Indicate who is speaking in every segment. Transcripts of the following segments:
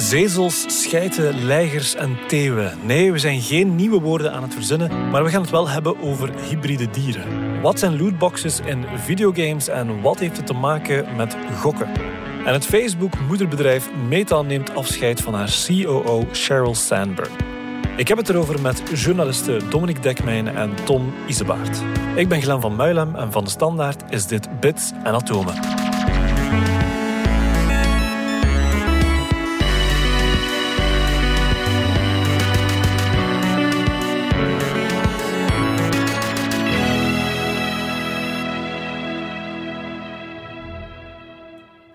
Speaker 1: Zezels, scheiten, leigers en teeuwen. Nee, we zijn geen nieuwe woorden aan het verzinnen, maar we gaan het wel hebben over hybride dieren. Wat zijn lootboxes in videogames en wat heeft het te maken met gokken? En het Facebook-moederbedrijf Meta neemt afscheid van haar COO Sheryl Sandberg. Ik heb het erover met journalisten Dominique Dekmijn en Tom Isebaert. Ik ben Glen van Muilem en van de Standaard is dit Bits en Atomen.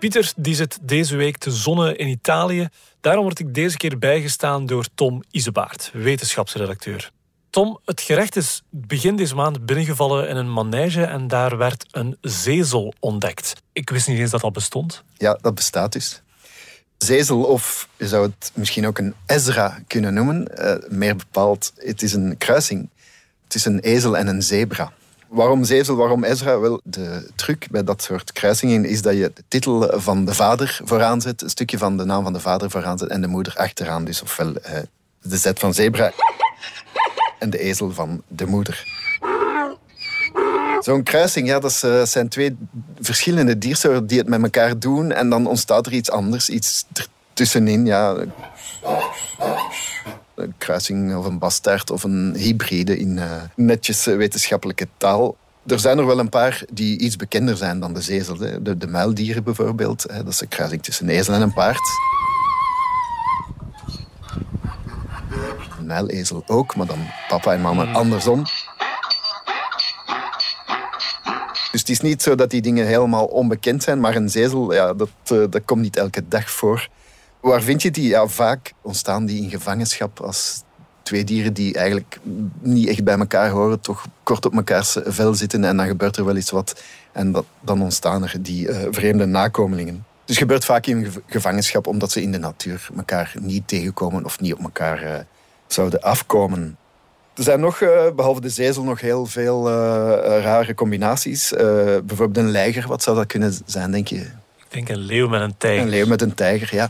Speaker 1: Pieter die zit deze week te zonnen in Italië. Daarom word ik deze keer bijgestaan door Tom Isebaert, wetenschapsredacteur. Tom, het gerecht is begin deze maand binnengevallen in een manege en daar werd een zezel ontdekt. Ik wist niet eens dat dat bestond.
Speaker 2: Ja, dat bestaat dus. Zezel, of je zou het misschien ook een Ezra kunnen noemen, uh, meer bepaald, het is een kruising tussen een ezel en een zebra. Waarom Zezel, waarom Ezra? Wel, de truc bij dat soort kruisingen is dat je de titel van de vader vooraan zet, een stukje van de naam van de vader vooraan zet en de moeder achteraan. Dus ofwel eh, de zet van zebra en de ezel van de moeder. Zo'n kruising, ja, dat eh, zijn twee verschillende diersoorten die het met elkaar doen en dan ontstaat er iets anders, iets tussenin. Ja een kruising of een bastard of een hybride in uh, netjes wetenschappelijke taal. Er zijn er wel een paar die iets bekender zijn dan de zezel. De, de muildieren bijvoorbeeld, dat is een kruising tussen een ezel en een paard. Een muilezel ook, maar dan papa en mama andersom. Dus het is niet zo dat die dingen helemaal onbekend zijn, maar een zezel, ja, dat, uh, dat komt niet elke dag voor. Waar vind je die? Ja, vaak ontstaan die in gevangenschap als twee dieren die eigenlijk niet echt bij elkaar horen, toch kort op mekaars vel zitten en dan gebeurt er wel iets wat. En dat, dan ontstaan er die uh, vreemde nakomelingen. Dus gebeurt vaak in gevangenschap omdat ze in de natuur elkaar niet tegenkomen of niet op elkaar uh, zouden afkomen. Er zijn nog, uh, behalve de zezel, nog heel veel rare combinaties. bijvoorbeeld een leiger, wat zou dat kunnen zijn, denk je?
Speaker 1: Denk een leeuw met een tijger.
Speaker 2: Een leeuw met een tijger, ja.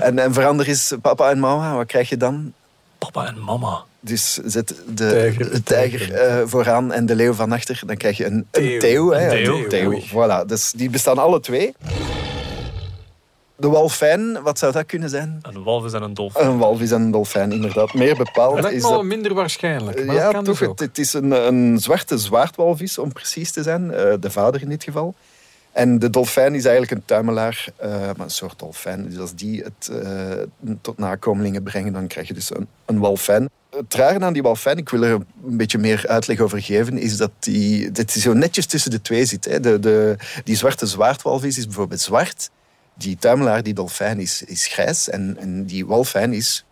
Speaker 2: en, en verander is papa en mama, wat krijg je dan?
Speaker 1: Papa en mama.
Speaker 2: Dus zet de tijger, tijger uh, vooraan en de leeuw van achter. Dan krijg je een, een theeuw. Hè? Een theeuw. Voilà. Dus die bestaan alle twee. De walfijn, wat zou dat kunnen zijn?
Speaker 1: Een walvis en een dolfijn.
Speaker 2: Een walvis en een dolfijn, inderdaad. Meer bepaald
Speaker 3: dat is dat... minder waarschijnlijk.
Speaker 2: Maar ja, toch. Dus het, het, is een, een zwarte zwaardwalvis, om precies te zijn. Uh, de vader in dit geval. En de dolfijn is eigenlijk een tuimelaar, uh, een soort dolfijn. Dus als die het uh, tot nakomelingen brengen, dan krijg je dus een, een walfijn. Het rare aan die walfijn, ik wil er een beetje meer uitleg over geven, is dat die, dat die zo netjes tussen de twee zit. Hè. De, de, die zwarte zwaardwalvis is bijvoorbeeld zwart. Die tuimelaar, die dolfijn, is, is grijs. En, en die walfijn is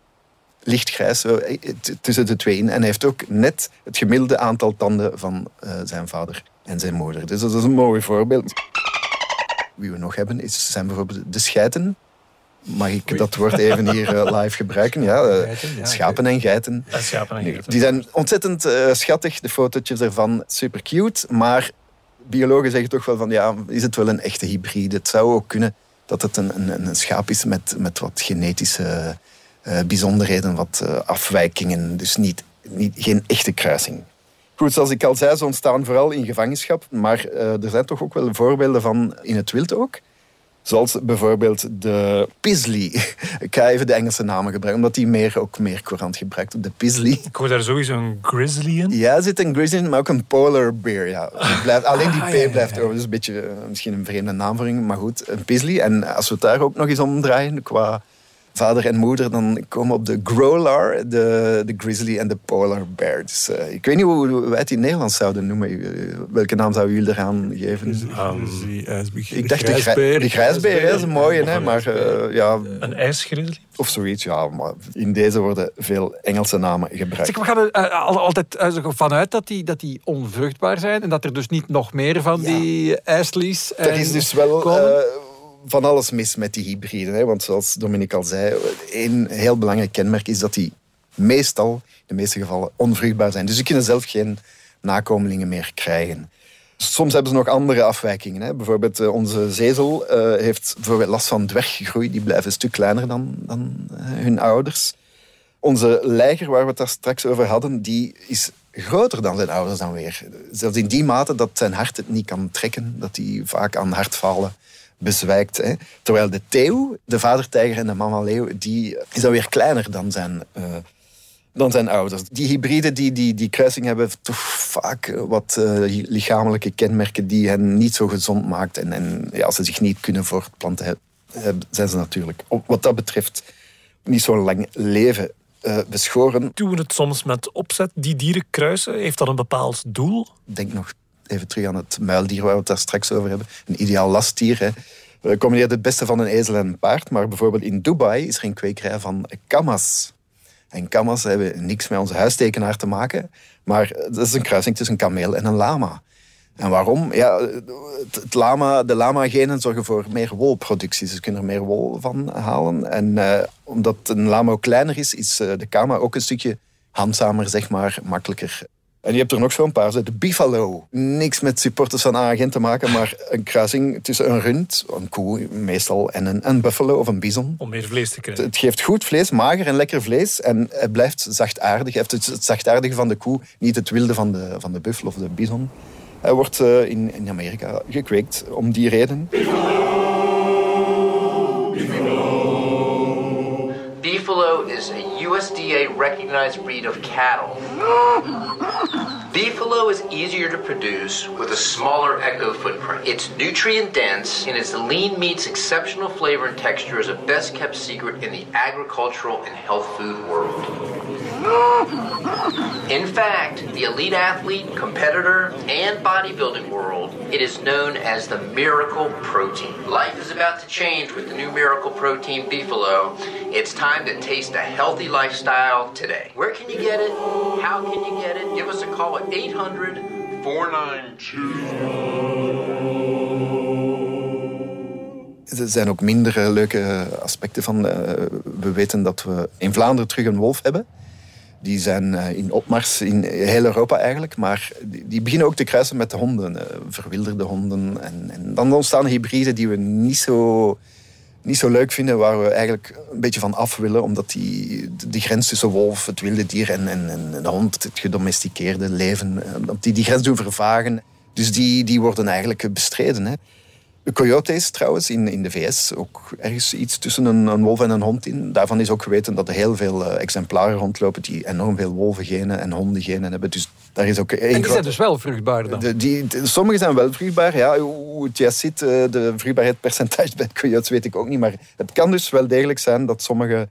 Speaker 2: lichtgrijs eh, tussen de twee in. En heeft ook net het gemiddelde aantal tanden van zijn vader en zijn moeder. Dus dat is een mooi voorbeeld. Wie we nog hebben is, zijn bijvoorbeeld de scheiten. Mag ik dat woord even hier uh, live gebruiken? Ja, uh, schapen en geiten.
Speaker 1: Ja, schapen en geiten.
Speaker 2: Die zijn ontzettend uh, schattig, de fotootjes ervan. Super cute. Maar biologen zeggen toch wel van, ja, is het wel een echte hybride? Het zou ook kunnen dat het een, een, een schaap is met, met wat genetische bijzonderheden, wat afwijkingen. Dus niet, niet, geen echte kruising. Goed, zoals ik al zei, ze ontstaan vooral in gevangenschap. Maar uh, er zijn toch ook wel voorbeelden van in het wild ook. Zoals bijvoorbeeld de Pisley. Ik ga even de Engelse namen gebruiken, omdat die meer, ook meer courant gebruikt. De Pisley.
Speaker 1: Ik hoor daar sowieso een grizzly in.
Speaker 2: Ja, er zit een grizzly in, maar ook een polar bear. Ja. Blijft, alleen die ah, P blijft over. Dus een beetje, eh, misschien een vreemde naamvoering, maar goed. Een Pisley. En als we het daar ook nog eens omdraaien qua vader en moeder dan komen op de growlar, de, de grizzly en de polar bear. Dus, uh, ik weet niet hoe wij het in Nederlands zouden noemen. Eh, welke naam zouden jullie eraan geven?
Speaker 3: Um,
Speaker 2: ik dacht de grijsbeer. De grijsbeer, dat is een mooie, hè, maar uh, ja...
Speaker 1: Een ijsgrizzly?
Speaker 2: Of zoiets, ja. Maar in deze worden veel Engelse namen gebruikt.
Speaker 3: Zeg, we gaan er altijd vanuit dat die, dat die onvruchtbaar zijn en dat er dus niet nog meer van ja. die ijslies
Speaker 2: Dat is dus wel van alles mis met die hybriden. Hè? Want zoals Dominique al zei, één heel belangrijk kenmerk is dat die meestal, in de meeste gevallen, onvruchtbaar zijn. Dus ze kunnen zelf geen nakomelingen meer krijgen. Soms hebben ze nog andere afwijkingen. Hè. Bijvoorbeeld uh, onze zezel uh, heeft bijvoorbeeld last van dwerggroei. Die blijven een stuk kleiner dan, dan uh, hun ouders. Onze leiger, waar we het daar straks over hadden, die is groter dan zijn ouders dan weer. Zelfs in die mate dat zijn hart het niet kan trekken, dat hij vaak aan hartfalen bezwijkt. Hè. Terwijl de Theo, de vadertijger en de mama leeuw, die is dan weer kleiner dan zijn, uh, dan zijn ouders. Die hybriden, die, die, die kruising hebben toch vaak eh, wat uh, lichamelijke kenmerken die hen niet zo gezond maakt. En, en ja, als ze zich niet kunnen voortplanten, zijn ze natuurlijk wat dat betreft niet zo lang leven uh, beschoren.
Speaker 1: Doen we het soms met opzet, die dieren kruisen? Heeft dat een bepaald doel?
Speaker 2: Denk nog even terug aan het muildier waar we het daar straks over hebben. Een ideaal lastdier. Hè. We combineert het beste van een ezel en een paard. Maar bijvoorbeeld in Dubai is er een kwekerij van kamas. En kamas hebben niks met onze huistekenaar te maken. Maar dat is een kruising tussen een kameel en een lama. En waarom? Ja, het, lama, de lama-genen zorgen voor meer wolproductie. Ze kunnen er meer wol van halen. En uh, omdat een lama ook kleiner is, is uh, de kama ook een stukje handzamer, zeg maar, makkelijker. En je hebt er nog zo'n paar. De Buffalo. Niks met supporters van agent te maken, maar een kruising tussen een rund, een koe meestal, en een, een buffalo of een bison.
Speaker 1: Om meer vlees te krijgen.
Speaker 2: Het, geeft goed vlees, mager en lekker vlees. En het blijft zachtaardig. Je hebt het, het zachtaardige van de koe, niet het wilde van de, van de buffel of de bison. Hij wordt uh, in, in Amerika gekweekt om die reden.
Speaker 4: Is a USDA recognized breed of cattle. Beefalo is easier to produce with a smaller echo footprint. It's nutrient dense and its lean meat's exceptional flavor and texture is a best kept secret in the agricultural and health food world. In fact, the elite athlete, competitor, and bodybuilding world, it is known as the miracle protein. Life is about to change with the new miracle protein Beefalo. It's time to taste a healthy lifestyle today. Where can you get it? How can you get it? Give us a call at 800 492.
Speaker 2: Er zijn ook minder leuke aspecten van. Uh, we weten dat we in Vlaanderen terug een wolf hebben. Die zijn uh, in opmars in heel Europa eigenlijk. Maar die, die, beginnen ook te kruisen met de honden. Uh, verwilderde honden. En, en, dan ontstaan hybriden die we niet zo, niet zo leuk vinden. Waar we eigenlijk een beetje van af willen. Omdat die, de grens tussen wolf, het wilde dier en, en, en de hond, het gedomesticeerde leven. Dat die die grens doen vervagen. Dus die, die worden eigenlijk bestreden. Hè. De coyotes trouwens in, in de VS ook ergens iets tussen een, een, wolf en een hond in. Daarvan is ook geweten dat er heel veel uh, exemplaren rondlopen die enorm veel wolvengenen en hondengenen hebben. Dus daar is ook
Speaker 3: en die zijn dus wel vruchtbaar dan?
Speaker 2: De, die, de, sommige zijn wel vruchtbaar. Ja, hoe het juist zit, uh, de vruchtbaarheidspercentage bij coyotes weet ik ook niet. Maar het kan dus wel degelijk zijn dat sommige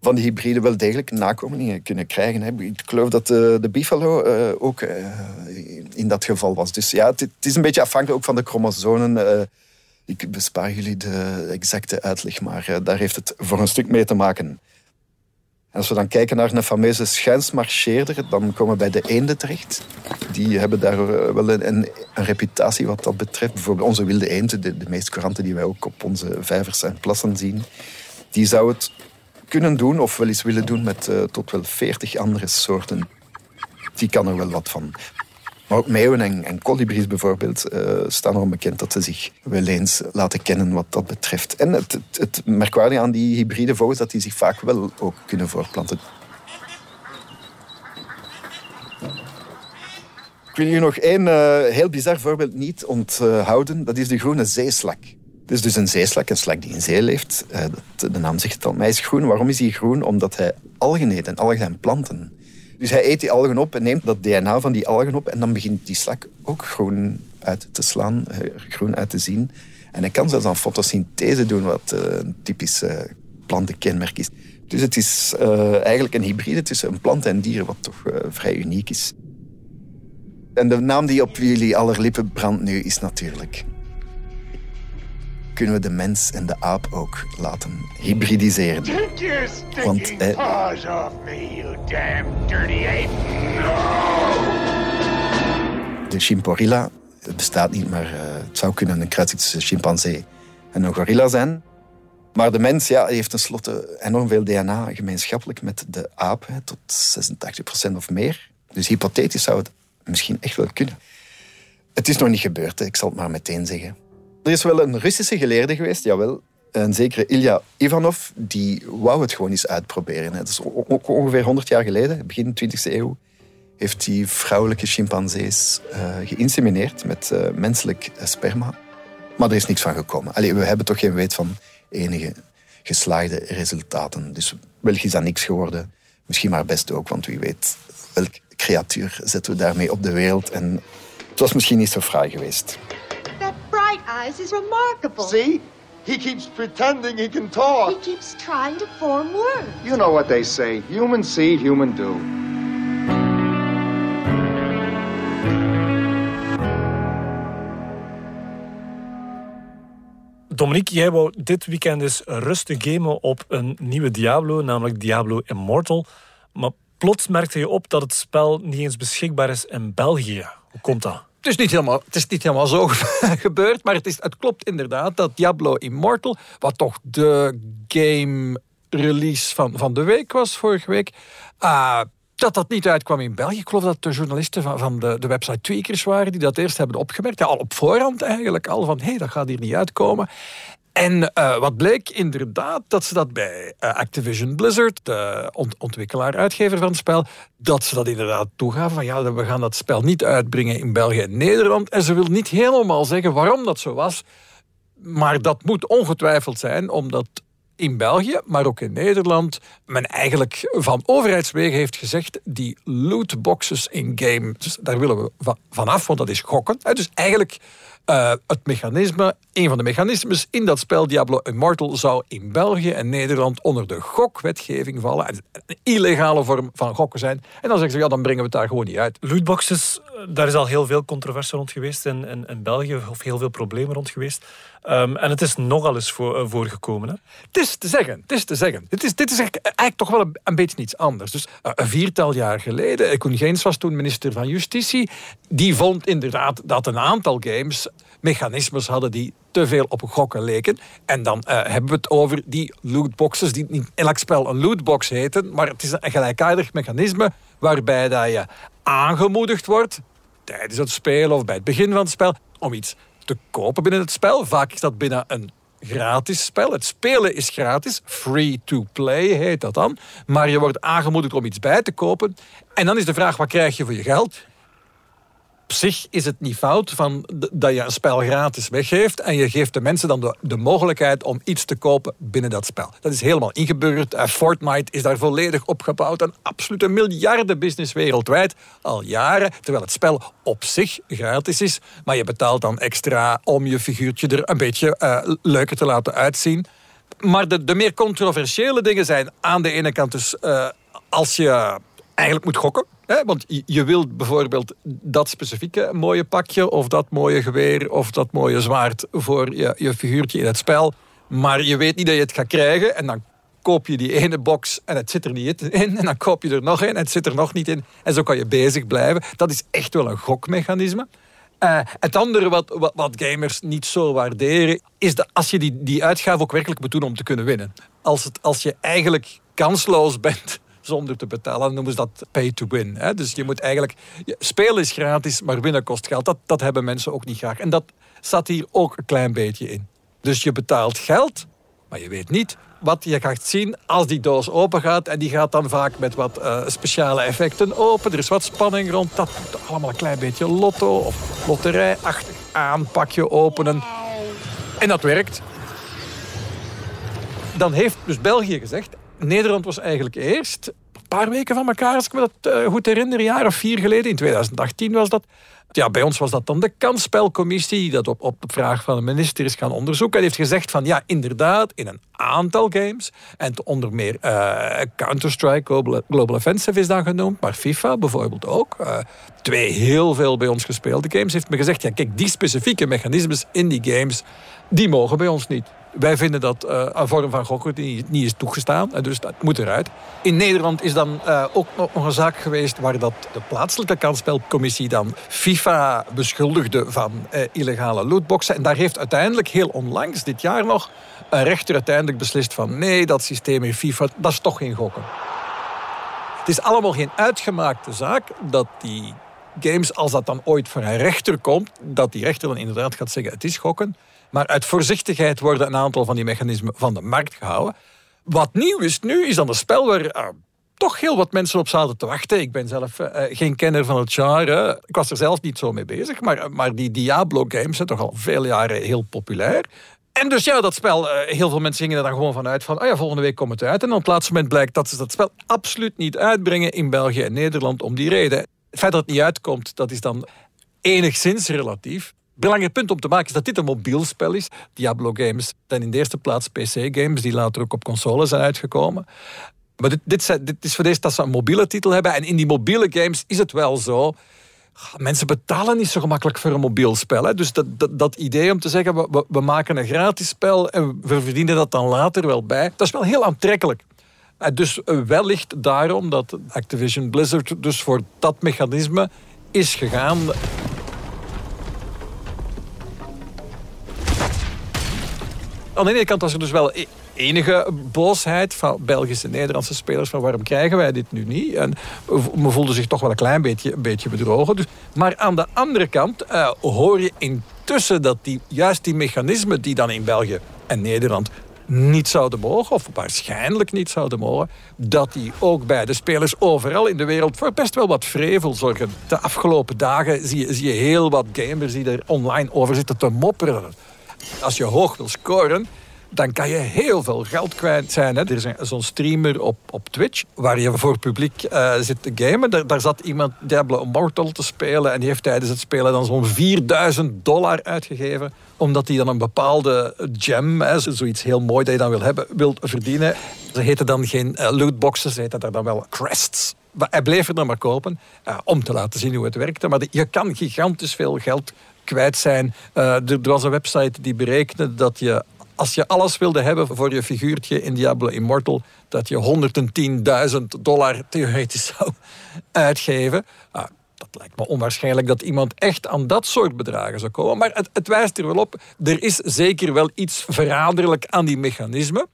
Speaker 2: van die hybriden wel degelijk nakomelingen kunnen krijgen. Hè. Ik geloof dat de, de Buffalo uh, ook in dat geval was. Dus ja, het, het, is een beetje afhankelijk ook van de chromosomen ik bespaar jullie de exacte uitleg, maar uh, daar heeft het voor een stuk mee te maken. En als we dan kijken naar een fameuze schuinsmarcheerder, dan komen we bij de eenden terecht. Die hebben daar eh, wel een, een, reputatie wat dat betreft. Bijvoorbeeld onze wilde eenden, de, de meest couranten die wij ook op onze vijvers en plassen zien. Die zou het kunnen doen, of wel eens willen doen, met uh, tot wel veertig andere soorten. Die kan er wel wat van. Maar ook meeuwen en, en kolibries bijvoorbeeld uh, staan erom bekend dat ze zich wel eens laten kennen wat dat betreft. En het, het, merkwaardige aan die hybride vogels dat die zich vaak wel ook kunnen voortplanten. Ik wil je nog één uh, heel bizar voorbeeld niet onthouden. Dat is de groene zeeslak. Het is dus een zeeslak, een slak die in zee leeft. Uh, de naam zegt het al. Maar hij is groen. Waarom is hij groen? Omdat hij algen eet en algen zijn planten. Dus hij eet die algen op en neemt dat DNA van die algen op en dan begint die slak ook groen uit te slaan, eh, groen uit te zien. En hij kan zelfs aan fotosynthese doen, wat eh, een typisch plantenkenmerk is. Dus het is uh, eigenlijk een hybride tussen een plant en dier, wat toch vrij uniek is. En de naam die op jullie aller lippen brandt nu is natuurlijk kunnen we de mens en de aap ook laten hybridiseren. Want eh, de chimporilla het bestaat niet, maar uh, het zou kunnen een kruising tussen chimpansee en een gorilla zijn. Maar de mens ja, heeft tenslotte enorm veel DNA gemeenschappelijk met de aap, hè, tot 86% of meer. Dus hypothetisch zou het misschien echt wel kunnen. Het is nog niet gebeurd, ik zal het maar meteen zeggen. Er is wel een Russische geleerde geweest, jawel. Een zekere Ilya Ivanov, die wou het gewoon eens uitproberen. Dat is ongeveer 100 jaar geleden, begin 20e eeuw, heeft hij vrouwelijke chimpansees uh, geïnsemineerd met uh, menselijk sperma. Maar er is niks van gekomen. Allee, we hebben toch geen weet van enige geslaagde resultaten. Dus wellicht is dat niks geworden. Misschien maar best ook, want wie weet welk creatuur zetten we daarmee op de wereld. En het was misschien niet zo fraai geweest.
Speaker 5: Bright eyes is remarkable.
Speaker 6: See? He keeps pretending he can talk.
Speaker 5: He keeps trying to form words.
Speaker 6: You know what they say. Human see, human do.
Speaker 1: Dominique, jij wou dit weekend eens rustig gamen op een nieuwe Diablo, namelijk Diablo Immortal. Maar plots merkte je op dat het spel niet eens beschikbaar is in België. Hoe komt dat?
Speaker 3: Het is niet helemaal, het is niet helemaal zo gebeurd, maar het, is, het klopt inderdaad dat Diablo Immortal, wat toch de game release van, van de week was vorige week, uh, dat dat niet uitkwam in België. Ik geloof dat de journalisten van, van de, de website Tweakers waren die dat eerst hebben opgemerkt. Ja, al op voorhand eigenlijk al van, hé, hey, dat gaat hier niet uitkomen. En uh, wat bleek inderdaad, dat ze dat bij uh, Activision Blizzard, de ont ontwikkelaar, uitgever van het spel, dat ze dat inderdaad toegaven van ja, we gaan dat spel niet uitbrengen in België en Nederland. En ze wil niet helemaal zeggen waarom dat zo was. Maar dat moet ongetwijfeld zijn, omdat in België, maar ook in Nederland, men eigenlijk van overheidswegen heeft gezegd, die lootboxes in game, dus daar willen we vanaf, want dat is gokken. Dus eigenlijk uh, het mechanisme, een van de mechanismes in dat spel Diablo Immortal zou in België en Nederland onder de gokwetgeving vallen. En een illegale vorm van gokken zijn. En dan zeggen ze, ja, dan brengen we het daar gewoon niet uit.
Speaker 1: Lootboxes, eh, daar is al heel veel controverse rond geweest in, in, in België, of heel veel problemen rond geweest. Um, en het is nogal eens voor, uh, voorgekomen. Hè?
Speaker 3: Het is te zeggen, het is te zeggen. Dit is, dit is eigenlijk toch wel een, een beetje iets anders. Dus uh, een viertal jaar geleden, Koen Geens was toen minister van Justitie, die vond inderdaad dat een aantal games mechanismes hadden die te veel op gokken leken. En dan uh, hebben we het over die lootboxes, die niet elk spel een lootbox heten, maar het is een gelijkaardig mechanisme waarbij dat je aangemoedigd wordt tijdens het spelen of bij het begin van het spel om iets te kopen binnen het spel. Vaak is dat binnen een gratis spel. Het spelen is gratis. Free to play heet dat dan. Maar je wordt aangemoedigd om iets bij te kopen. En dan is de vraag, wat krijg je voor je geld? Op zich is het niet fout van dat je een spel gratis weggeeft en je geeft de mensen dan de, mogelijkheid om iets te kopen binnen dat spel. Dat is helemaal ingebeurd. Uh, Fortnite is daar volledig opgebouwd. Een absolute miljardenbusiness wereldwijd al jaren. Terwijl het spel op zich gratis is. Maar je betaalt dan extra om je figuurtje er een beetje uh, leuker te laten uitzien. Maar de, de meer controversiële dingen zijn aan de ene kant dus uh, als je eigenlijk moet gokken want je wilt bijvoorbeeld dat specifieke mooie pakje of dat mooie geweer of dat mooie zwaard voor je, je figuurtje in het spel. Maar je weet niet dat je het gaat krijgen en dan koop je die ene box en het zit er niet in. En dan koop je er nog een en het zit er nog niet in. En zo kan je bezig blijven. Dat is echt wel een gokmechanisme. Uh, het andere wat, wat, wat, gamers niet zo waarderen, is dat als je die, die uitgave ook werkelijk moet doen om te kunnen winnen. Als, het, als je eigenlijk kansloos bent zonder te betalen. Dan noemen ze dat pay to win. Hè? Dus je moet eigenlijk... Spelen is gratis, maar winnen kost geld. Dat, dat hebben mensen ook niet graag. En dat zat hier ook een klein beetje in. Dus je betaalt geld, maar je weet niet wat je gaat zien als die doos open gaat. En die gaat dan vaak met wat uh, speciale effecten open. Er is wat spanning rond. Dat moet allemaal een klein beetje lotto of loterijachtig aanpakje openen. En dat werkt. Dan heeft dus België gezegd... Nederland was eigenlijk eerst, paar weken van elkaar, als ik me dat uh, goed herinner, een jaar of vier geleden, in 2018 was dat. Ja, bij ons was dat dan de kansspelcommissie, die dat op, op vraag van de minister is gaan onderzoeken. En heeft gezegd van, ja, inderdaad, in een aantal games, en onder meer uh, Counter-Strike, Global, Global, Offensive is dan genoemd, maar FIFA bijvoorbeeld ook, uh, twee heel veel bij ons gespeelde games, heeft me gezegd, ja, kijk, die specifieke mechanismes in die games, die mogen bij ons niet. Wij vinden dat uh, een vorm van gokken niet, niet is toegestaan. En dus dat moet eruit. In Nederland is dan uh, ook nog een zaak geweest... waar dat de plaatselijke kansspelcommissie dan FIFA beschuldigde van illegale lootboxen. En daar heeft uiteindelijk heel onlangs, dit jaar nog... een rechter uiteindelijk beslist van... nee, dat systeem in FIFA, dat is toch geen gokken. Het is allemaal geen uitgemaakte zaak dat die games, als dat dan ooit voor een rechter komt, dat die rechter dan inderdaad gaat zeggen het is gokken. Maar uit voorzichtigheid worden een aantal van die mechanismen van de markt gehouden. Wat nieuw is nu, is dan een spel waar uh, toch heel wat mensen op zaten te wachten. Ik ben zelf uh, geen kenner van het genre. Ik was er zelf niet zo mee bezig. Maar, maar die Diablo-games zijn toch al veel jaren heel populair. En dus ja, dat spel, heel veel mensen gingen er dan gewoon vanuit van, oh ja, volgende week komt het uit. En op het laatste moment blijkt dat ze dat spel absoluut niet uitbrengen in België en Nederland om die reden. Het feit dat het niet uitkomt, dat is dan enigszins relatief. Belangrijk punt om te maken is dat dit een mobiel spel is. Diablo games zijn in de eerste plaats PC-games, die later ook op console zijn uitgekomen. Maar dit, dit, is voor deze dat ze een mobiele titel hebben. En in die mobiele games is het wel zo Mensen betalen niet zo gemakkelijk voor een mobiel spel. Hè. Dus dat, dat, dat, idee om te zeggen, we, we, maken een gratis spel en we verdienen dat dan later wel bij, dat is wel heel aantrekkelijk. Dus wellicht daarom dat Activision Blizzard dus voor dat mechanisme is gegaan. Aan de ene kant was er dus wel enige boosheid van Belgische en Nederlandse spelers van waarom krijgen wij dit nu niet? En me voelde zich toch wel een klein beetje, een beetje bedrogen. Dus, maar aan de andere kant uh, hoor je intussen dat die, juist die mechanismen die dan in België en Nederland niet zouden mogen, of waarschijnlijk niet zouden mogen, dat die ook bij de spelers overal in de wereld voor best wel wat vrevel zorgen. De afgelopen dagen zie je, zie je heel wat gamers die er online over zitten te mopperen. Als je hoog wil scoren, dan kan je heel veel geld kwijt zijn. Hè. Er is zo'n streamer op, op Twitch waar je voor publiek uh, zit te gamen. Daar, zat iemand Diablo Immortal te spelen en die heeft tijdens het spelen dan zo'n 4000 dollar uitgegeven omdat hij dan een bepaalde gem, hè, zoiets heel mooi dat je dan wil hebben, wil verdienen. Ze heten dan geen uh, lootboxes, ze heten daar dan wel crests. Hij bleef er dan maar kopen uh, om te laten zien hoe het werkte. Maar je kan gigantisch veel geld kwijt zijn. Uh, er was een website die berekende dat je als je alles wilde hebben voor je figuurtje in Diablo Immortal, dat je 110.000 dollar theoretisch zou uitgeven. Ah, dat lijkt me onwaarschijnlijk dat iemand echt aan dat soort bedragen zou komen. Maar het, het wijst er wel op, er is zeker wel iets verraderlijk aan die mechanismen.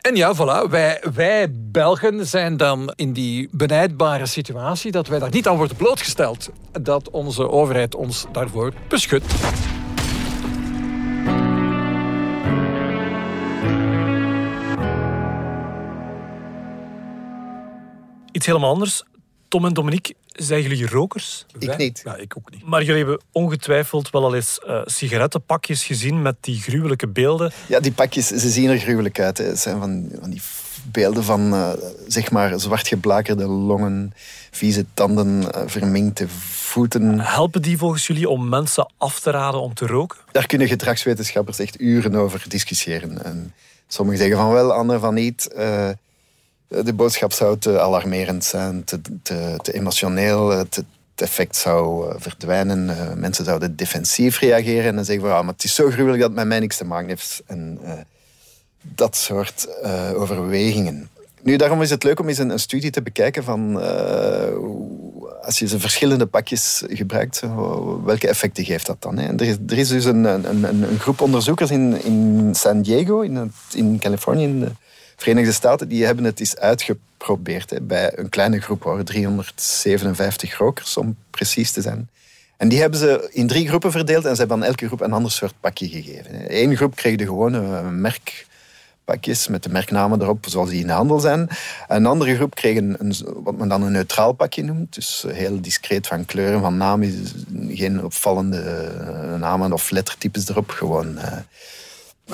Speaker 3: En ja, voilà, wij, wij Belgen zijn dan in die benijdbare situatie dat wij daar niet aan worden blootgesteld. Dat onze overheid ons daarvoor beschut.
Speaker 1: Iets helemaal anders. Tom en Dominique, zijn jullie rokers?
Speaker 2: Ik niet.
Speaker 3: Ja, ik ook niet.
Speaker 1: Maar jullie hebben ongetwijfeld wel al eens uh, sigarettenpakjes gezien met die gruwelijke beelden.
Speaker 2: Ja, die pakjes, ze zien er gruwelijk uit. Hè. Het zijn van, van die beelden van, uh, zeg maar, zwart geblakerde longen, vieze tanden, uh, verminkte voeten.
Speaker 1: Helpen die volgens jullie om mensen af te raden om te roken?
Speaker 2: Daar kunnen gedragswetenschappers echt uren over discussiëren. En sommigen zeggen van wel, anderen van niet. Eh, de boodschap zou te alarmerend zijn, te, emotioneel. Het, effect zou eh, verdwijnen. Mensen zouden defensief reageren en zeggen van, ah, maar het is zo gruwelijk dat het met mij niks te maken heeft. En dat soort overwegingen. Nu, daarom is het leuk om eens een, studie te bekijken van als je ze verschillende pakjes gebruikt, welke effecten geeft dat dan? Hè? Er, is, er is dus een, een, een, groep onderzoekers in, in San Diego, in, in Californië, Verenigde Staten die hebben het eens uitgeprobeerd hè, bij een kleine groep, hoor, 357 rokers om precies te zijn. En die hebben ze in drie groepen verdeeld en ze hebben aan elke groep een ander soort pakje gegeven. Eén groep kreeg de gewone merkpakjes met de merknamen erop, zoals die in de handel zijn. Een andere groep kreeg een, wat men dan een neutraal pakje noemt. Dus heel discreet van kleuren, van namen, geen opvallende eh, namen of lettertypes erop. Gewoon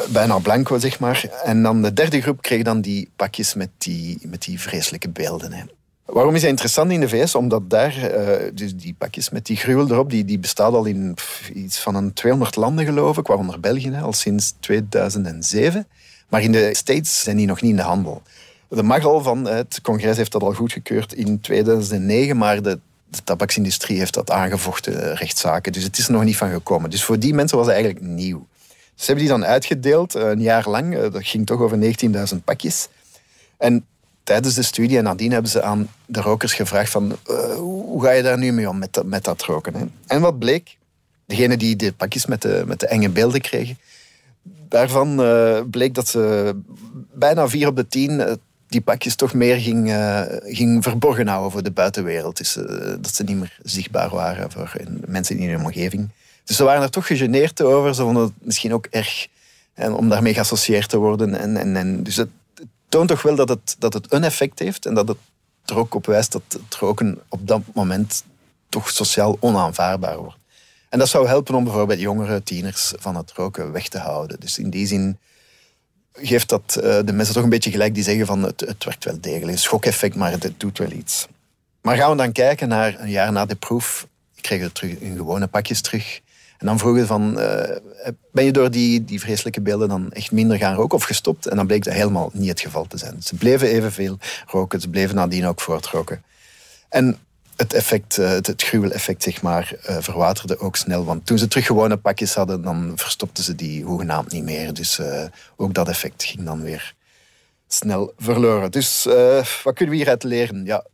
Speaker 2: bijna blanco, zeg maar. En dan de derde groep kreeg dan die pakjes met die, met die vreselijke beelden. Hè. Waarom is dat interessant in de VS? Omdat daar, uh, dus die pakjes met die gruwel erop, die, die bestaat al in iets van een 200 landen, geloof ik, waaronder België, al sinds 2007. Maar in de States zijn die nog niet in de handel. De mag al van, het congres heeft dat al goedgekeurd in 2009, maar de, de tabaksindustrie heeft dat aangevochten, eh, rechtszaken. Dus het is er nog niet van gekomen. Dus voor die mensen was het eigenlijk nieuw. Ze hebben die dan uitgedeeld, eh, een jaar lang. Eh, dat ging toch over 19.000 pakjes. En tijdens de studie en nadien hebben ze aan de rokers gevraagd van... Uh, hoe ga je daar nu mee om met met dat roken? En wat bleek? Degene die de pakjes met de, met de enge beelden kregen... Daarvan uh, bleek dat ze bijna vier op de tien die pakjes toch meer ging, uh, ging verborgen houden voor de buitenwereld. Dus, dat ze niet meer zichtbaar waren voor mensen in hun omgeving. Dus ze waren er toch gegeneerd over. Ze vonden het misschien ook erg en om daarmee geassocieerd te worden. En, en, dus het, toont toch wel dat het, dat het een effect heeft en dat het er ook op wijst dat het roken op dat moment toch sociaal onaanvaardbaar wordt. En dat zou helpen om bijvoorbeeld jongere tieners van het roken weg te houden. Dus in die zin geeft dat uh, de mensen toch een beetje gelijk die zeggen van het, het werkt wel degelijk. Een schokeffect, maar het, doet wel iets. Maar gaan we dan kijken naar een jaar na de proef. Ik kreeg het terug in gewone pakjes terug. En dan vroegen van, uh, ben je door die, die vreselijke beelden dan echt minder gaan roken of gestopt? En dan bleek dat helemaal niet het geval te zijn. Ze bleven evenveel roken, ze bleven nadien ook voortroken. En het effect, eh, het, gruweleffect, zeg maar, uh, verwaterde ook snel. Want toen ze terug gewone pakjes hadden, dan verstopten ze die hoegenaamd niet meer. Dus ook dat effect ging dan weer snel verloren. Dus wat kunnen we hieruit leren? Ja,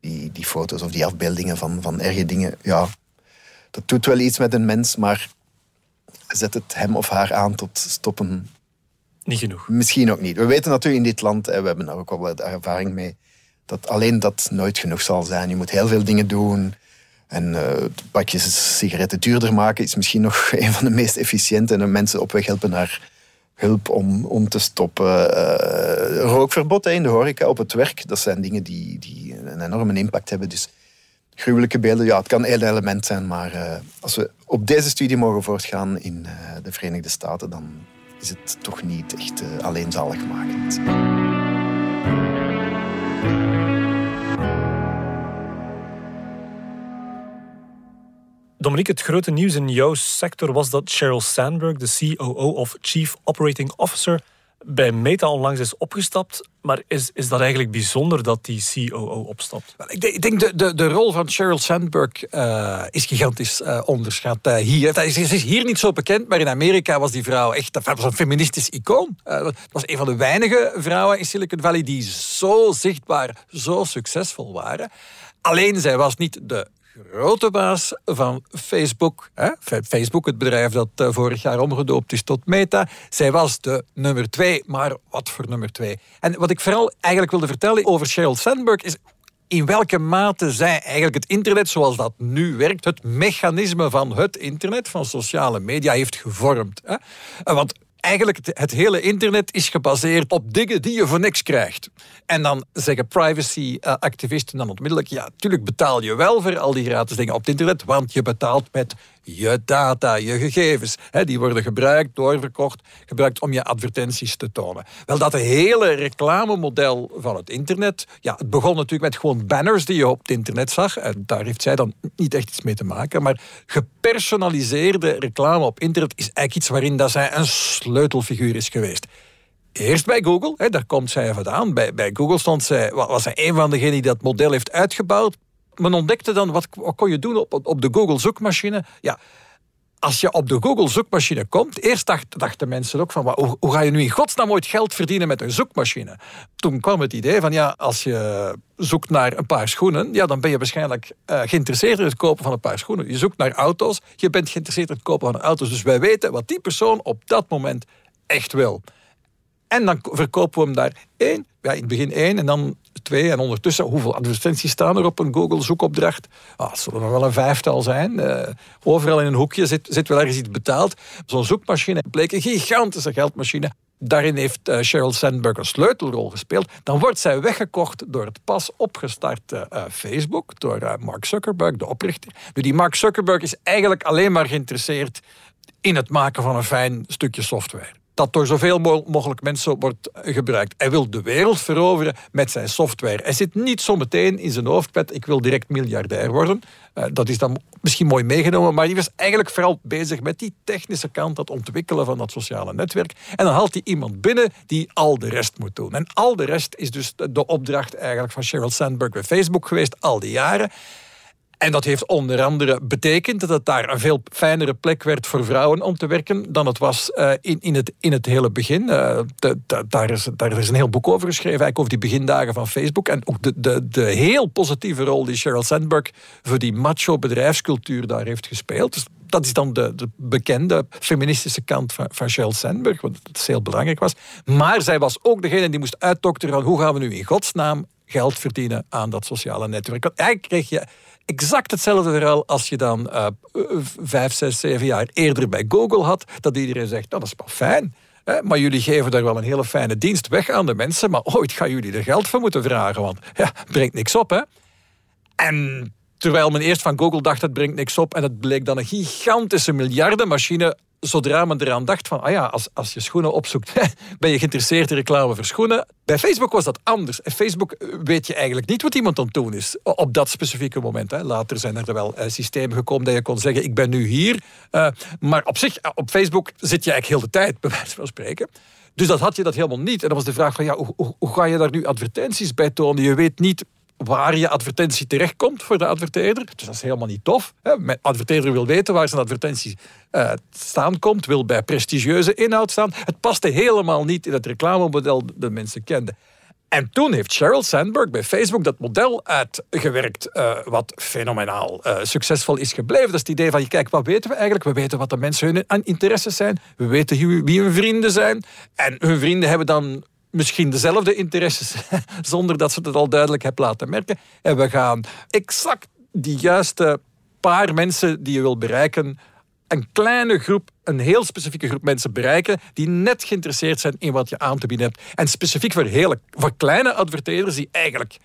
Speaker 2: die, die foto's of die afbeeldingen van, van erge dingen, ja, dat doet wel iets met een mens, maar zet het hem of haar aan tot stoppen?
Speaker 1: Niet genoeg.
Speaker 2: Misschien ook niet. We weten natuurlijk in dit land, we hebben daar ook al wat ervaring mee, dat alleen dat nooit genoeg zal zijn. Je moet heel veel dingen doen. En uh, pakjes sigaretten duurder maken is misschien nog een van de meest efficiënte. En mensen op weg helpen naar hulp om, om te stoppen. Uh, rookverbod in de horeca op het werk, dat zijn dingen die, die een enorme impact hebben. Dus gruwelijke beelden. Ja, het kan één element zijn, maar uh, als we op deze studie mogen voortgaan in uh, de Verenigde Staten, dan is het toch niet echt uh, alleen zaligmakend.
Speaker 1: Dominique, het grote nieuws in jouw sector was dat Sheryl Sandberg, de COO of Chief Operating Officer, bij Meta onlangs is opgestapt. Maar is, is dat eigenlijk bijzonder dat die COO opstapt?
Speaker 3: Ik denk, ik denk de, de, de rol van Sheryl Sandberg uh, is gigantisch uh, onderschat uh, hier. Ze is, is, hier niet zo bekend, maar in Amerika was die vrouw echt dat was een feministisch icoon. Het was een van de weinige vrouwen in Silicon Valley die zo zichtbaar, zo succesvol waren. Alleen zij was niet de grote baas van Facebook. Hè? Facebook, het bedrijf dat eh, vorig jaar omgedoopt is tot Meta. Zij was de nummer twee, maar wat voor nummer twee? En wat ik vooral eigenlijk wilde vertellen over Sheryl Sandberg is in welke mate zij eigenlijk het internet zoals dat nu werkt, het mechanisme van het internet, van sociale media, heeft gevormd. Hè? Want eigenlijk het, hele internet is gebaseerd op dingen die je voor niks krijgt. En dan zeggen privacy-activisten dan onmiddellijk... ja, natuurlijk betaal je wel voor al die gratis dingen op het internet... want je betaalt met je data, je gegevens. Hè, die worden gebruikt, doorverkocht, gebruikt om je advertenties te tonen. Wel, dat hele reclamemodel van het internet... Ja, het begon natuurlijk met gewoon banners die je op het internet zag. En daar heeft zij dan niet echt iets mee te maken. Maar gepersonaliseerde reclame op internet is eigenlijk iets waarin dat zij een sleutelfiguur is geweest. Eerst bij Google, hè, daar komt zij vandaan. Bij, bij Google stond zij, was zij een van degenen die dat model heeft uitgebouwd men ontdekte dan, wat, wat kon je doen op, op de Google zoekmachine? Ja, als je op de Google zoekmachine komt, eerst dachten mensen ook van hoe, ga je nu in godsnaam ooit geld verdienen met een zoekmachine? Toen kwam het idee van ja, als je zoekt naar een paar schoenen, ja, dan ben je waarschijnlijk uh, geïnteresseerd in het kopen van een paar schoenen. Je zoekt naar auto's, je bent geïnteresseerd in het kopen van auto's. Dus wij weten wat die persoon op dat moment echt wil. En dan verkopen we hem daar één, ja, in het begin één en dan twee. En ondertussen, hoeveel advertenties staan er op een Google-zoekopdracht? Ah, het zullen er wel een vijftal zijn. Uh, overal in een hoekje zit, zit wel ergens iets betaald. Zo'n zoekmachine bleek een gigantische geldmachine. Daarin heeft uh, Sheryl Sandberg een sleutelrol gespeeld. Dan wordt zij weggekocht door het pas opgestarte uh, Facebook, door Mark Zuckerberg, de oprichter. Nu, die Mark Zuckerberg is eigenlijk alleen maar geïnteresseerd in het maken van een fijn stukje software dat door zoveel mogelijk mensen wordt gebruikt. Hij wil de wereld veroveren met zijn software. Hij zit niet zo meteen in zijn hoofd met ik wil direct miljardair worden. Uh, dat is dan misschien mooi meegenomen, maar hij was eigenlijk vooral bezig met die technische kant, dat ontwikkelen van dat sociale netwerk. En dan haalt hij iemand binnen die al de rest moet doen. En al de rest is dus de opdracht eigenlijk van Sheryl Sandberg bij Facebook geweest, al die jaren. En dat heeft onder andere betekend dat het daar een veel fijnere plek werd voor vrouwen om te werken dan het was uh, in, in, het, in het hele begin. De, daar, is, daar is een heel boek over geschreven, eigenlijk over die begindagen van Facebook. En ook de, de, de heel positieve rol die Sheryl Sandberg voor die macho bedrijfscultuur daar heeft gespeeld. Dus dat is dan de, de bekende feministische kant van, Sheryl Sandberg, wat heel belangrijk was. Maar zij was ook degene die moest uitdokteren hoe gaan we nu in godsnaam geld verdienen aan dat sociale netwerk. Want eigenlijk kreeg je exact hetzelfde verhaal als je dan uh, vijf, zes, zeven jaar eerder bij Google had. Dat iedereen zegt, nou, dat is wel fijn. Hè, maar jullie geven daar wel een hele fijne dienst weg aan de mensen. Maar ooit gaan jullie er geld voor moeten vragen. Want ja, brengt niks op. Hè? En terwijl men eerst van Google dacht, het brengt niks op. En het bleek dan een gigantische miljardenmachine zodra men eraan dacht van, ah ja, als, als je schoenen opzoekt, ben je geïnteresseerd in reclame voor schoenen. Bij Facebook was dat anders. En Facebook eh, weet je eigenlijk niet wat iemand aan het doen is op dat specifieke moment. Hè. Later zijn er wel uh, systemen gekomen dat je kon zeggen, ik ben nu hier. Uh, maar op zich, op Facebook zit je eigenlijk heel de tijd, bij wijze van spreken. Dus dat had je dat helemaal niet. En dan was de vraag van, ja, hoe, hoe ga je daar nu advertenties bij tonen? Je weet niet waar je advertentie terechtkomt voor de adverteerder. Dus dat is helemaal niet tof. De adverteerder wil weten waar zijn advertentie uh, staan komt, wil bij prestigieuze inhoud staan. Het paste helemaal niet in het reclamemodel dat mensen kenden. En toen heeft Sheryl Sandberg bij Facebook dat model uitgewerkt, uh, wat fenomenaal uh, succesvol is gebleven. Dat is het idee van, kijk, wat weten we eigenlijk? We weten wat de mensen hun interesses zijn. We weten wie hun vrienden zijn. En hun vrienden hebben dan misschien dezelfde interesses, zonder dat ze het al duidelijk hebben laten merken. En we gaan exact die juiste paar mensen die je wil bereiken, een kleine groep, een heel specifieke groep mensen bereiken die net geïnteresseerd zijn in wat je aan te bieden hebt. En specifiek voor, hele, voor kleine adverteerders die eigenlijk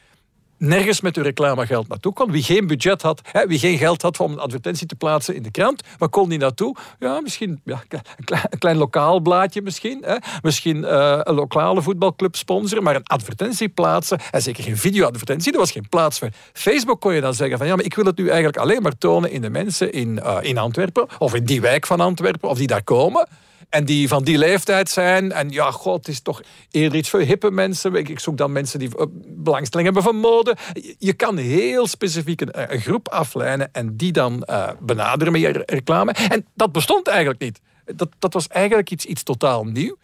Speaker 3: nergens met uw reclamegeld naartoe kon. Wie geen budget had, hè, wie geen geld had om een advertentie te plaatsen in de krant, waar kon die naartoe? Ja, misschien ja, een, klein, lokaal blaadje misschien. Hè. Misschien uh, een lokale voetbalclub sponsoren, maar een advertentie plaatsen, en zeker geen video-advertentie, er was geen plaats voor. Facebook kon je dan zeggen van ja, maar ik wil het nu eigenlijk alleen maar tonen in de mensen in, uh, in Antwerpen, of in die wijk van Antwerpen, of die daar komen en die van die leeftijd zijn. En ja, god, het is toch eerder iets voor hippe mensen. Ik, zoek dan mensen die eh, belangstelling hebben voor mode. Je kan heel specifiek een, groep aflijnen en die dan uh, benaderen met je reclame. En dat bestond eigenlijk niet. Dat, dat was eigenlijk iets, iets totaal nieuw.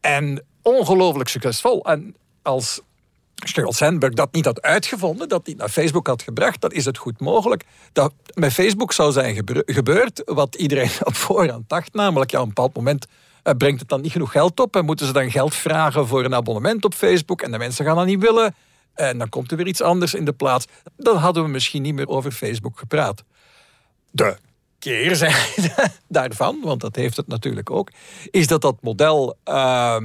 Speaker 3: En ongelooflijk succesvol. En als Sheryl Sandberg dat niet had uitgevonden, dat niet naar Facebook had gebracht, dan is het goed mogelijk dat met Facebook zou zijn gebeurd wat iedereen op voorhand dacht, namelijk ja, op een bepaald moment eh, brengt het dan niet genoeg geld op en moeten ze dan geld vragen voor een abonnement op Facebook en de mensen gaan dat niet willen en dan komt er weer iets anders in de plaats. Dan hadden we misschien niet meer over Facebook gepraat. De keerzijde daarvan, want dat heeft het natuurlijk ook, is dat dat model... Uh,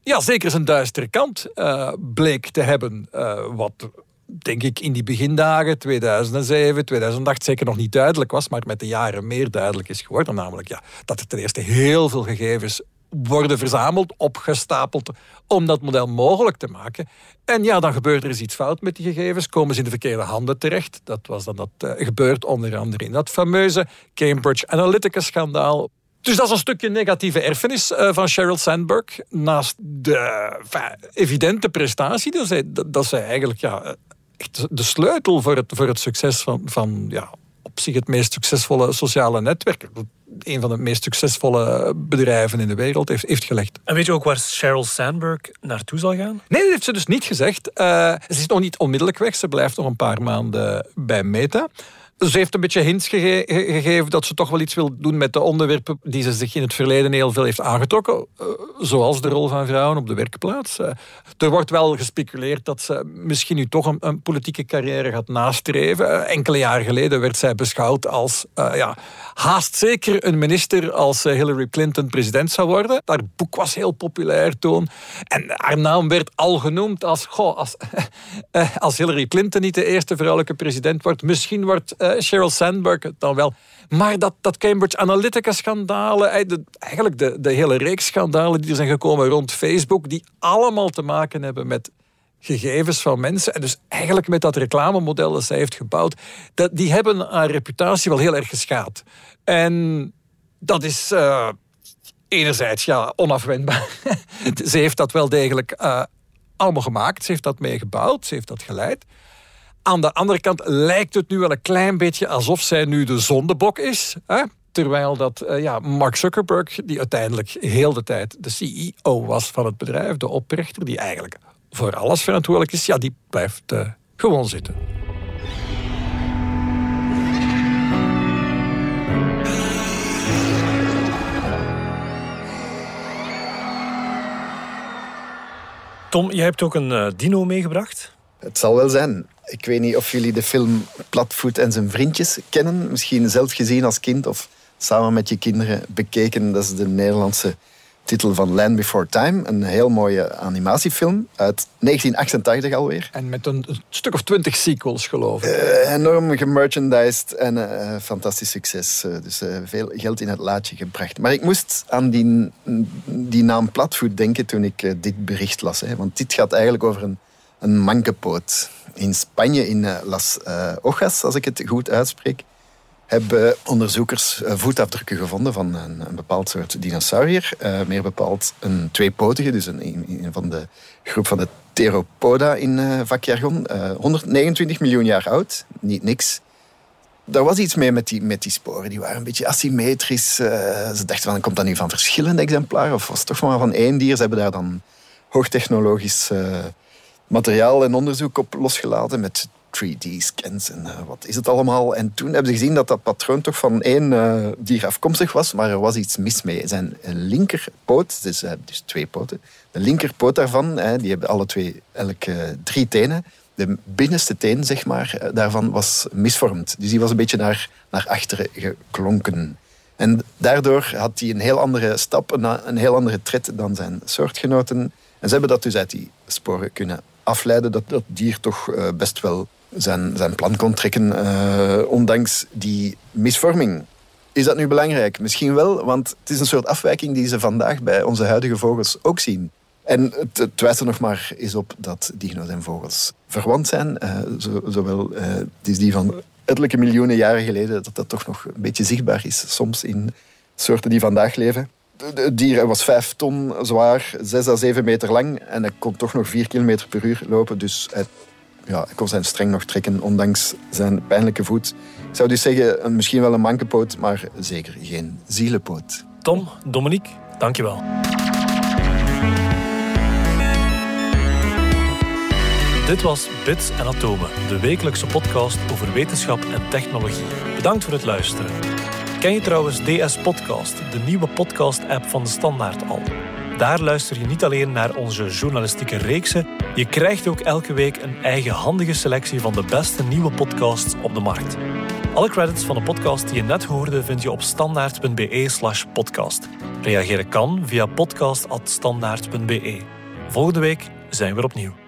Speaker 3: ja, zeker zijn duistere kant uh, bleek te hebben. Uh, wat denk ik in die begindagen, 2007, 2008, zeker nog niet duidelijk was, maar met de jaren meer duidelijk is geworden. Namelijk ja, dat er ten eerste heel veel gegevens worden verzameld, opgestapeld, om dat model mogelijk te maken. En ja, dan gebeurt er eens iets fout met die gegevens, komen ze in de verkeerde handen terecht. Dat was dan dat uh, gebeurt onder andere in dat fameuze Cambridge Analytica-schandaal, dus dat is een stukje negatieve erfenis uh, van Sheryl Sandberg. Naast de evidente prestatie, dat zij, dat zij eigenlijk ja, echt de sleutel voor het, voor het succes van, van ja, op zich het meest succesvolle sociale netwerk. Een van de meest succesvolle bedrijven in de wereld heeft, heeft gelegd.
Speaker 1: En weet je ook waar Sheryl Sandberg naartoe zal gaan?
Speaker 3: Nee, dat heeft ze dus niet gezegd. Uh, ze is nog niet onmiddellijk weg. Ze blijft nog een paar maanden bij Meta. Ze heeft een beetje hints gegeven dat ze toch wel iets wil doen met de onderwerpen die ze zich in het verleden heel veel heeft aangetrokken. Uh, zoals de rol van vrouwen op de werkplaats. Uh, er wordt wel gespeculeerd dat ze misschien nu toch een, een politieke carrière gaat nastreven. Uh, enkele jaren geleden werd zij beschouwd als ja, haast zeker een minister als Hillary Clinton president zou worden. Haar boek was heel populair toen. En haar naam werd al genoemd als, goh, als, als Hillary Clinton niet de eerste vrouwelijke president wordt, misschien wordt Sheryl Sandberg dan wel. Maar dat, dat Cambridge Analytica-schandalen, eh, eigenlijk de, de hele reeks schandalen die er zijn gekomen rond Facebook, die allemaal te maken hebben met gegevens van mensen. En dus eigenlijk met dat reclamemodel dat zij heeft gebouwd, dat, die hebben haar reputatie wel heel erg geschaad. En dat is uh, enerzijds ja, onafwendbaar. ze heeft dat wel degelijk allemaal gemaakt. Ze heeft dat meegebouwd. Ze heeft dat geleid. Aan de andere kant lijkt het nu wel een klein beetje alsof zij nu de zondebok is. Hè? Terwijl dat eh, ja, Mark Zuckerberg, die uiteindelijk heel de tijd de CEO was van het bedrijf, de oprichter, die eigenlijk voor alles verantwoordelijk is, ja, die blijft eh, gewoon zitten.
Speaker 1: Tom, jij hebt ook een eh, dino meegebracht.
Speaker 2: Het zal wel zijn. Ik weet niet of jullie de film Platvoet en zijn vriendjes kennen. Misschien zelf gezien als kind of samen met je kinderen bekeken. Dat is de Nederlandse titel van Land Before Time. Een heel mooie animatiefilm uit 1988 alweer.
Speaker 3: En met een stuk of twintig sequels, geloof ik.
Speaker 2: Uh, enorm gemerchandised en uh, fantastisch succes. Uh, dus veel geld in het laadje gebracht. Maar ik moest aan die, die naam Platvoet denken toen ik dit bericht las. Hè. Want dit gaat eigenlijk over een, een mankepoot. In Spanje, in Las Ojas, als ik het goed uitspreek hebben onderzoekers eh, voetafdrukken gevonden van een, een bepaald soort dinosaurier. Meer bepaald een tweepotige, dus een, een, van de groep van de Theropoda in uh, vakjargon. 129 miljoen jaar oud, niet niks. Daar was iets mee met die, met die sporen. Die waren een beetje asymmetrisch. ze dachten van, komt dat nu van verschillende exemplaren? Of was het toch maar van één dier? Ze hebben daar dan hoogtechnologisch materiaal en onderzoek op losgelaten met 3D-scans en uh, wat is het allemaal. En toen hebben ze gezien dat dat patroon toch van één uh, dier afkomstig was, maar er was iets mis mee. Zijn linkerpoot, dus, uh, dus twee poten, de linkerpoot daarvan, die hebben alle twee elke drie tenen. De binnenste teen, zeg maar, daarvan was misvormd. Dus die was een beetje naar, naar achteren geklonken. En daardoor had hij een heel andere stap, een, een heel andere tred dan zijn soortgenoten. En ze hebben dat dus uit die sporen kunnen afleiden dat dat dier toch best wel zijn, zijn plan kon trekken, uh, ondanks die misvorming. Is dat nu belangrijk? Misschien wel, want het is een soort afwijking die ze vandaag bij onze huidige vogels ook zien. En het, wijst er nog maar eens op dat dino's en vogels verwant zijn. Zo, zowel, uh, is die van ettelijke miljoenen jaren geleden dat dat toch nog een beetje zichtbaar is, soms in soorten die vandaag leven. Het dier was vijf ton zwaar, zes à zeven meter lang en hij kon toch nog vier kilometer per uur lopen. Dus hij ja, ik kon zijn streng nog trekken, ondanks zijn pijnlijke voet. Ik zou dus zeggen, misschien wel een mankepoot, maar zeker geen zielenpoot.
Speaker 1: Tom, Dominique, dankjewel. Dit was Bits en Atomen, de wekelijkse podcast over wetenschap en technologie. Bedankt voor het luisteren. Ken je trouwens DS Podcast, de nieuwe podcast-app van de Standaard al? Daar luister je niet alleen naar onze journalistieke reeksen, je krijgt ook elke week een eigen handige selectie van de beste nieuwe podcasts op de markt. Alle credits van de podcast die je net hoorde vind je op standaard.be/slash podcast. Reageren kan via podcast.standaard.be. Volgende week zijn we er opnieuw.